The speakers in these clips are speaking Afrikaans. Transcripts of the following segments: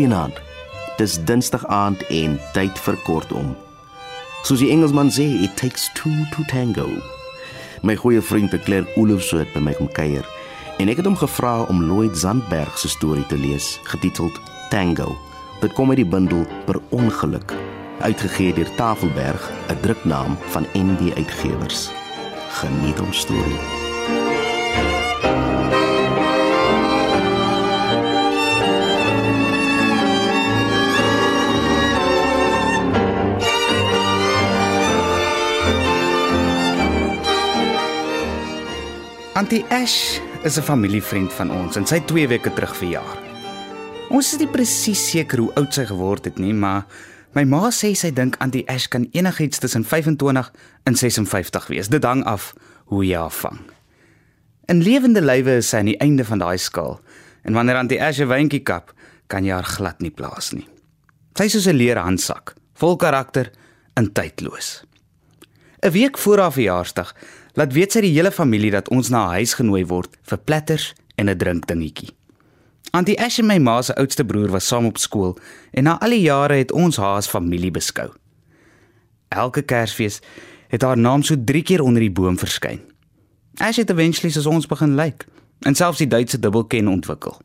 Goeienaand. Dis Dinsdag aand en tyd vir kortom. Soos die Engelsman sê, it takes two to tango. My goeie vriend Claire Olofse het by my kom kuier en ek het hom gevra om Lloyd Zandberg se storie te lees, getiteld Tango. Dit kom uit die bundel Per ongeluk, uitgegee deur Tafelberg, 'n druknaam van ND Uitgewers. Geniet ons storie. Auntie Ash is 'n familievriend van ons en sy het 2 weke terug verjaar. Ons is nie presies seker hoe oud sy geword het nie, maar my ma sê sy dink Auntie Ash kan enigiets tussen 25 en 56 wees. Dit hang af hoe jy haar vang. In lewende lywe is sy aan die einde van daai skaal en wanneer Auntie Ash 'n wyntjie kap, kan jy haar glad nie plaas nie. Sy is soos 'n leer handsak, vol karakter en tydloos. 'n Week voor haar verjaarsdag laat weet sy die hele familie dat ons na haar huis genooi word vir platters en 'n drinkdingetjie. Auntie Ash en my ma se oudste broer was saam op skool en na al die jare het ons haar as familie beskou. Elke Kersfees het haar naam so 3 keer onder die boom verskyn. Ash het eventually soos ons begin lyk en selfs die Duitse dubbelken ontwikkel.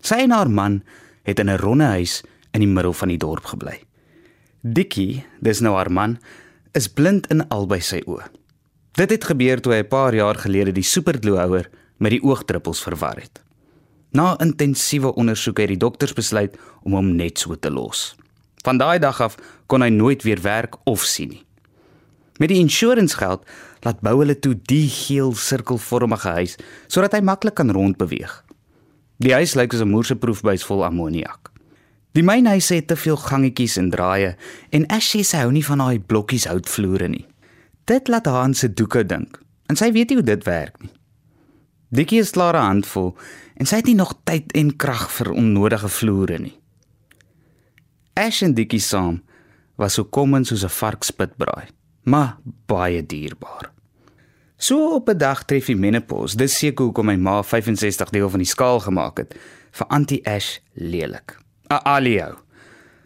Sy en haar man het in 'n ronde huis in die middel van die dorp gebly. Dickie, dis nou haar man, is blind in albei sy oë. Dit het gebeur toe hy 'n paar jaar gelede die supergloehouer met die oogdruppels verwar het. Na intensiewe ondersoeke het die dokters besluit om hom net so te los. Van daai dag af kon hy nooit weer werk of sien nie. Met die insurance geld laat bou hulle toe die geel sirkelvormige huis sodat hy maklik kan rondbeweeg. Die huis lyk soos 'n moerse proefbuis vol ammoniak. Die mynhuise het te veel gangetjies en draaie en Ashley se hou nie van daai blokkies houtvloere nie. Dit laat Hans se doeke dink. En sy weet nie hoe dit werk nie. Dikkie is klaar 'n handvol en sy het nie nog tyd en krag vir onnodige vloere nie. Ash en Dikkie saam was so kom soos 'n varkspitbraai, maar baie dierbaar. So op 'n dag tref hy menopause. Dis seker hoekom my ma 65 deel van die skaal gemaak het vir Auntie Ash lelik. A alio.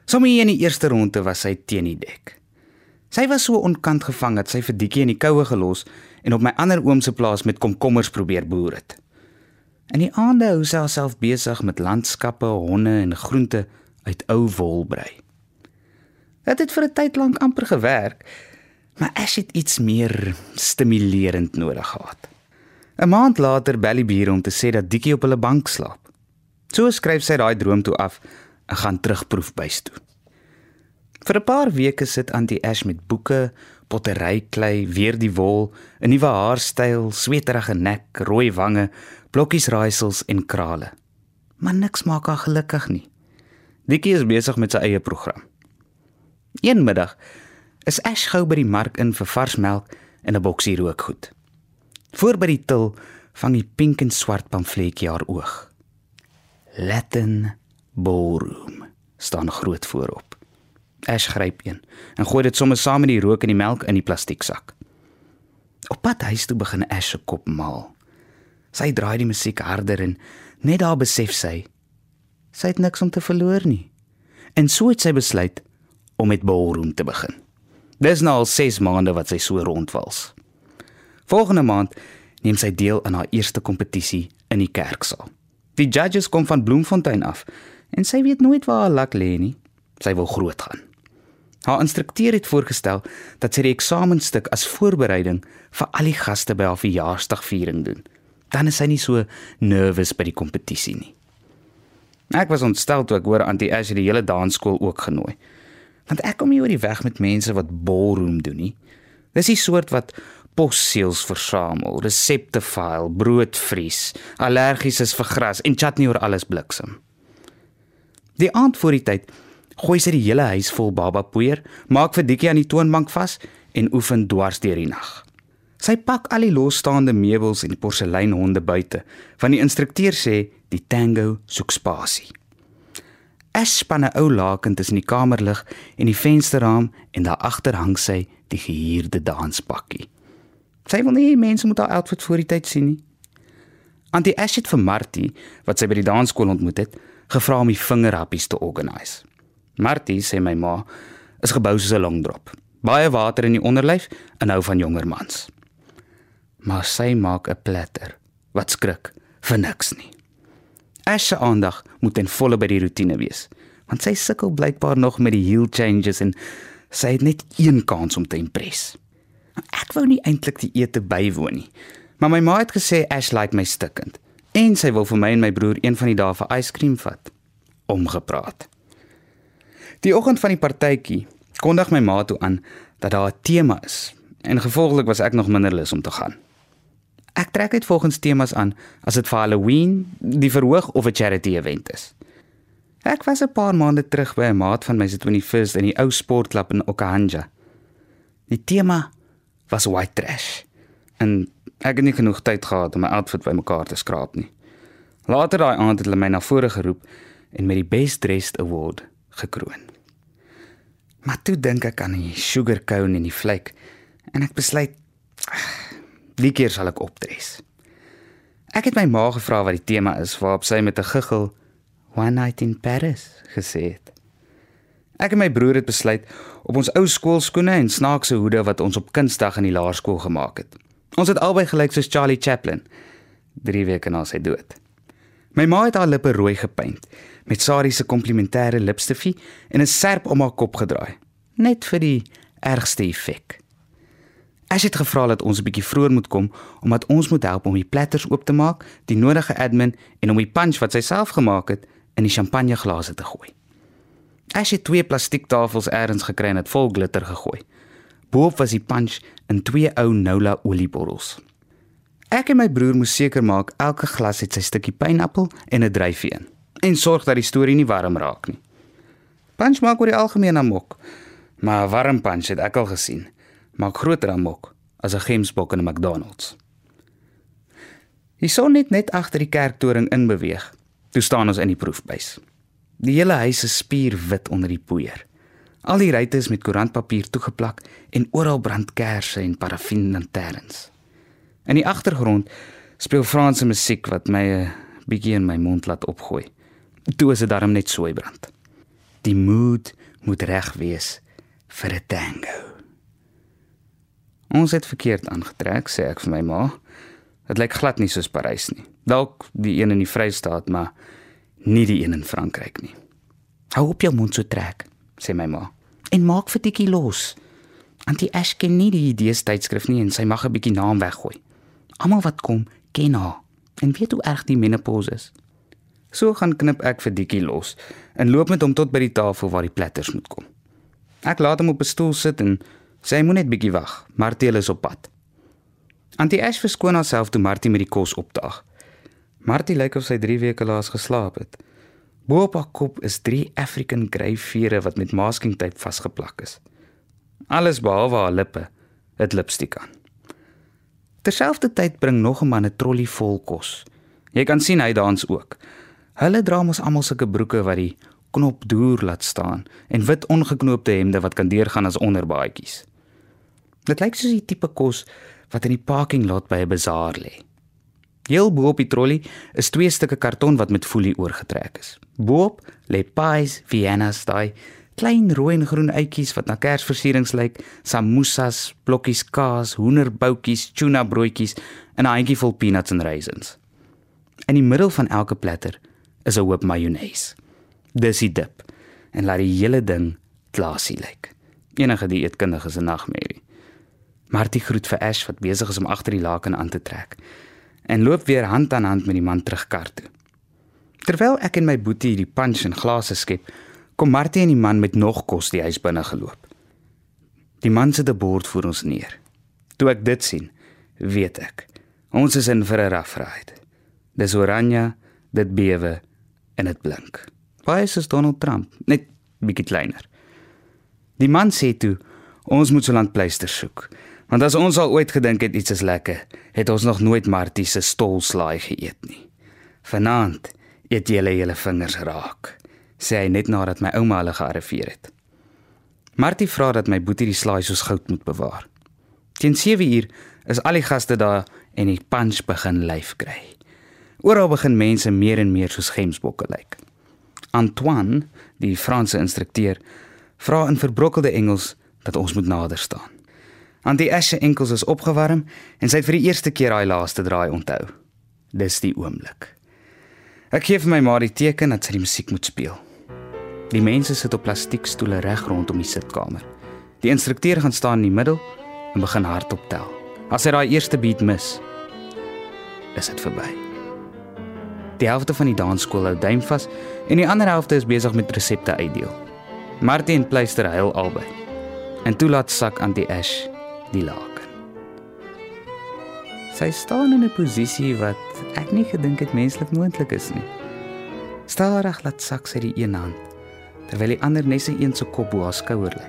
Sommige in die eerste ronde was sy teen die dek. Sy was so onkant gevang dat sy vir Diekie in die koue gelos en op my ander oom se plaas met komkommers probeer boer het. In die aande hou sy haarself besig met landskappe, honde en groente uit ou wol brei. Dit het vir 'n tyd lank amper gewerk, maar as dit iets meer stimulerend nodig gehad. 'n Maand later bel die bure om te sê dat Diekie op hulle bank slaap. So skryf sy daai droom toe af en gaan terugproef bys toe. Vir 'n paar weke sit Auntie Ash met boeke, potteryklei, weer die wol, 'n nuwe haarstyl, sweterige nek, rooi wange, blokkies raaisels en krale. Maar niks maak haar gelukkig nie. Dikkie is besig met sy eie program. Een middag is Ash gou by die mark in vir vars melk en 'n boksie rookgoed. Voor by die til vang die pink en swart pamfletjie haar oog. Latin Ballroom staan groot voorop. Ash gryp een en gooi dit sommer saam met die rook en die melk in die plastieksak. Op pad huis toe begin Ash se kop maal. Sy draai die musiek harder en net daar besef sy sy het niks om te verloor nie. En so het sy besluit om met ballroom te begin. Dis nou al 6 maande wat sy so rondwals. Volgende maand neem sy deel aan haar eerste kompetisie in die kerksaal. Die judges kom van Bloemfontein af en sy weet nooit waar haar lak lê nie. Sy wil groot gaan. Haar instrukteur het voorgestel dat sy die eksamenstuk as voorbereiding vir al die gaste by haar verjaarsdagviering doen. Dan is sy nie so nervus by die kompetisie nie. Ek was ontstel toe ek hoor Auntie Ash die hele dansskool ook genooi. Want ek kom nie oor die weg met mense wat ballroom doen nie. Dis die soort wat posseels versamel, resepte file, brood vries, allergies is vir gras en chat nie oor alles bliksem. Die aand voor die tyd gooi sy die hele huis vol baba poeier, maak vir Dikkie aan die toonbank vas en oefen dwars deur die nag. Sy pak al die losstaande meubels en porseleinhonde buite, want die instrukteur sê die tango soek spasie. Ash span 'n ou laken tussen die kamerlig en die vensterraam en daar agter hang sy die gehuurde danspakkie. Sy wil nie mense moet haar outfit voor die tyd sien nie. Antie Ash het vir Martie, wat sy by die dansskool ontmoet het, gevra om die vingerhappies te organise. Martie sê my ma is gebou soos 'n longdrop. Baie water in die onderlyf en hou van jonger mans. Maar sy maak 'n platter wat skrik vir niks nie. Ash se aandag moet ten volle by die rotine wees, want sy sukkel blykbaar nog met die heel changes en sy het net een kans om te impres. Ek wou nie eintlik die ete bywoon nie, maar my ma het gesê Ash like my stikkend en sy wil vir my en my broer een van die dae vir yskriem vat. Omgepraat. Die oggend van die partytjie kondig my ma toe aan dat daar 'n tema is en gevolglik was ek nog minder lus om te gaan. Ek trek dit volgens temas aan as dit vir Halloween, die verhoog of 'n charity event is. Ek was 'n paar maande terug by 'n maat van my se 21st in die ou sportklub in Okahanja. Die tema was white trash. En ek het nie genoeg tyd gehad om my outfit bymekaar te skraap nie. Later daai aand het hulle my na vore geroep en met die Best Dressed Award gekroon. Maar toe dink ek aan die sugar cone en die flake en ek besluit die keer sal ek opdres. Ek het my ma gevra wat die tema is waarop sy met 'n giggel One Night in Paris gesê het. Ek en my broer het besluit op ons ou skoolskoene en snaakse hoede wat ons op Kunsdag in die laerskool gemaak het. Ons het albei gelyk soos Charlie Chaplin 3 weke na sy dood. My ma het haar lippe rooi gepaint met Sari se komplimentêre lipstifie en 'n serp om haar kop gedraai, net vir die ergste effek. As dit gevra het ons 'n bietjie vroeër moet kom omdat ons moet help om die platters oop te maak, die nodige admin en om die punch wat sy self gemaak het in die champagneglase te gooi. As jy twee plastiektafels eers gekry en dit vol glitter gegooi. Boop was die punch in twee ou Nola oliebottels. Ek en my broer moes seker maak elke glas het sy stukkie pineappel en 'n dryfie in en sorg dat die storie nie warm raak nie. Punch maak oor die algemeen amok, maar 'n warm punch het ek al gesien, maak groter amok as 'n gemsbok in 'n McDonald's. Die son het net agter die kerktoring inbeweeg. Toe staan ons in die proefbuis. Die hele huis is spierwit onder die poeier. Al die ruitte is met koerantpapier toegeplak en oral brand kersse en parafinlanterns. In die agtergrond speel Franse musiek wat my 'n bietjie in my mond laat opgooi. Toe is dit darm net sooi brand. Die mood moet reg wees vir 'n tango. Ons het verkeerd aangetrek, sê ek vir my ma. Dit lyk glad nie soos Parys nie. Dalk die een in die Vrystaat, maar nie die een in Frankryk nie. Hou op jou mond so trek, sê my ma. En maak vir Tikkie los. Antie Ash ken nie die idees tydskrif nie en sy mag 'n bietjie naam weggooi. Almal wat kom, ken haar en weet hoe erg die menopause is. So gaan knip ek vir Dikkie los en loop met hom tot by die tafel waar die platters moet kom. Ek laat hom op 'n stoel sit en sê hy moet net bietjie wag, Martie is op pad. Antie Ash verskoon haarself toe Martie met die kos opdaag. Martie lyk of sy 3 weke laas geslaap het. Bo op haar kop is 3 African grey vere wat met masking tape vasgeplak is. Alles behalwe haar lippe het lipstik aan. Terselfdertyd bring nog 'n man 'n trolly vol kos. Jy kan sien hy dans ook. Hulle dra mos almal sulke broeke wat die knop deur laat staan en wit ongeknoopte hemde wat kan deurgaan as onderbaadjies. Dit lyk soos die tipe kos wat in die parking lot by 'n bazaar lê. Heel bo op die trolly is twee stukke karton wat met folie oorgetrek is. Boop lê pies, Vienna style klein rooi en groen uitjies wat na kersversierings lyk, samosas, blokkies kaas, hoenderboutjies, tuna broodjies en 'n handjie vol peanuts en raisins. In die middel van elke platter is 'n hoop mayonnaise. Dis die dip en laat die hele ding klasie lyk. Enige dieetkundige se nagmerrie. Martie groet vir Ash wat besig is om agter die laken aan te trek en loop weer hand aan hand met die man terug kar toe. Terwyl ek en my boetie die punch en glase skep, kom Martie en die man met nog kos die huis binne geloop. Die man sit 'n bord voor ons neer. Toe ek dit sien, weet ek, ons is in vir 'n ride. Dis oranje, dit bewe en dit blink. Baie soos Donald Trump, net bietjie kleiner. Die man sê toe, ons moet so lank pleister soek. Want as ons al ooit gedink het iets is lekker, het ons nog nooit Martie se stolslaai geëet nie. Vanaand eet jy julle vingers raak sê hy net nadat my ouma hulle gearriveer het. Martie vra dat my boetie die slaai soos goud moet bewaar. Teen 7 uur is al die gaste daar en die punch begin lyf kry. Oral begin mense meer en meer soos gemsbokke lyk. Antoine, die Franse instrukteur, vra in verbrokkelde Engels dat ons moet nader staan. Antie Ash se enkels is opgewarm en sy het vir die eerste keer daai laaste draai onthou. Dis die oomblik. Ek gee vir my ma die teken dat sy die musiek moet speel. Die mense sit op plastiekstoele reg rondom die sitkamer. Die instrukteur gaan staan in die middel en begin hardop tel. As hy daai eerste beat mis, is dit verby. Die helfte van die dansskool hou duim vas en die ander helfte is besig met resepte uitdeel. Martie en Pleister huil albei. En toe laat sak aan die Ash die laken. Sy staan in 'n posisie wat ek nie gedink het menslik moontlik is nie. Stadig laat sak sy die een hand terwyl die ander net sy een se kop bo haar skouer lê.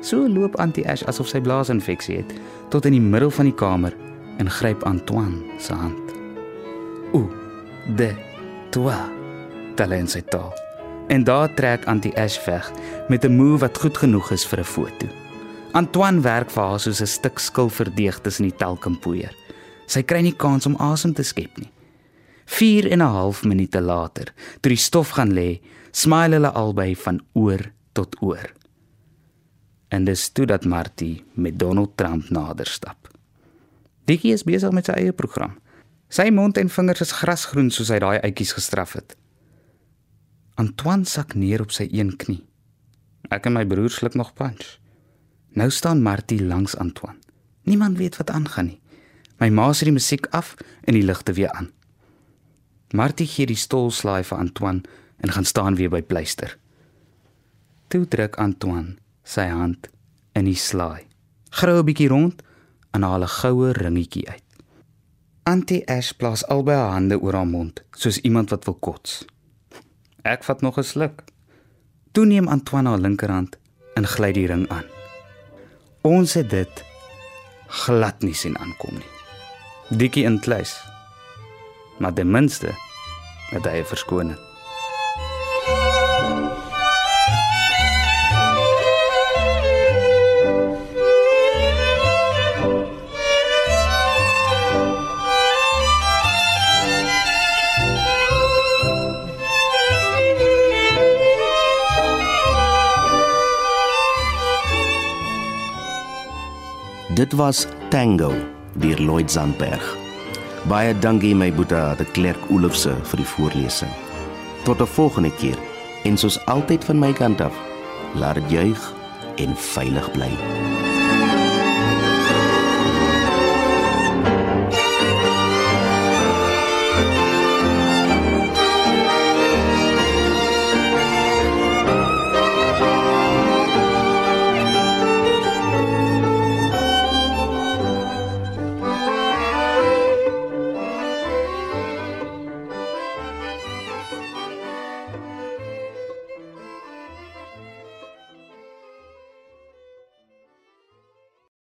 So loop Antie Ash asof sy blaasinfeksie het tot in die middel van die kamer en gryp Antoine se hand. O, de toi. Talent sy taal. En daar trek Antie Ash weg met 'n move wat goed genoeg is vir 'n foto. Antoine werk vir haar soos 'n stuk skilverdeeg tussen die telkimpoeier. Sy kry nie kans om asem te skep nie. 4 en 'n half minute later, toe die stof gaan lê, smile hulle albei van oor tot oor. En dis toe dat Martie met Donald Trump nader stap. Dikkie is besig met sy eie program. Sy mond en vingers is grasgroen soos hy daai uitjies gestraf het. Antoine sak neer op sy een knie. Ek en my broer sluk nog punch. Nou staan Martie langs Antoine. Niemand weet wat aangaan nie. My ma sit die musiek af en die ligte weer aan. Martie gee die stolslaai vir Antoine en gaan staan weer by pleister. Toe druk Antoine sy hand in die slaai. Grou 'n bietjie rond en haal 'n goue ringetjie uit. Auntie Ash plaas albei haar hande oor haar mond soos iemand wat wil kots. Ek vat nog 'n sluk. Toe neem Antoine haar linkerhand en gly die ring aan. Ons het dit glad nie sien aankom nie. Dikkie in kluis. Maar ten minste het hy verskoning. Dit was Tango deur Lloyd Zandberg. Baie dankie my boetie de Klerk Olofse vir die voorlesing. Tot 'n volgende keer en soos altyd van my kant af, laat dit juig en veilig bly.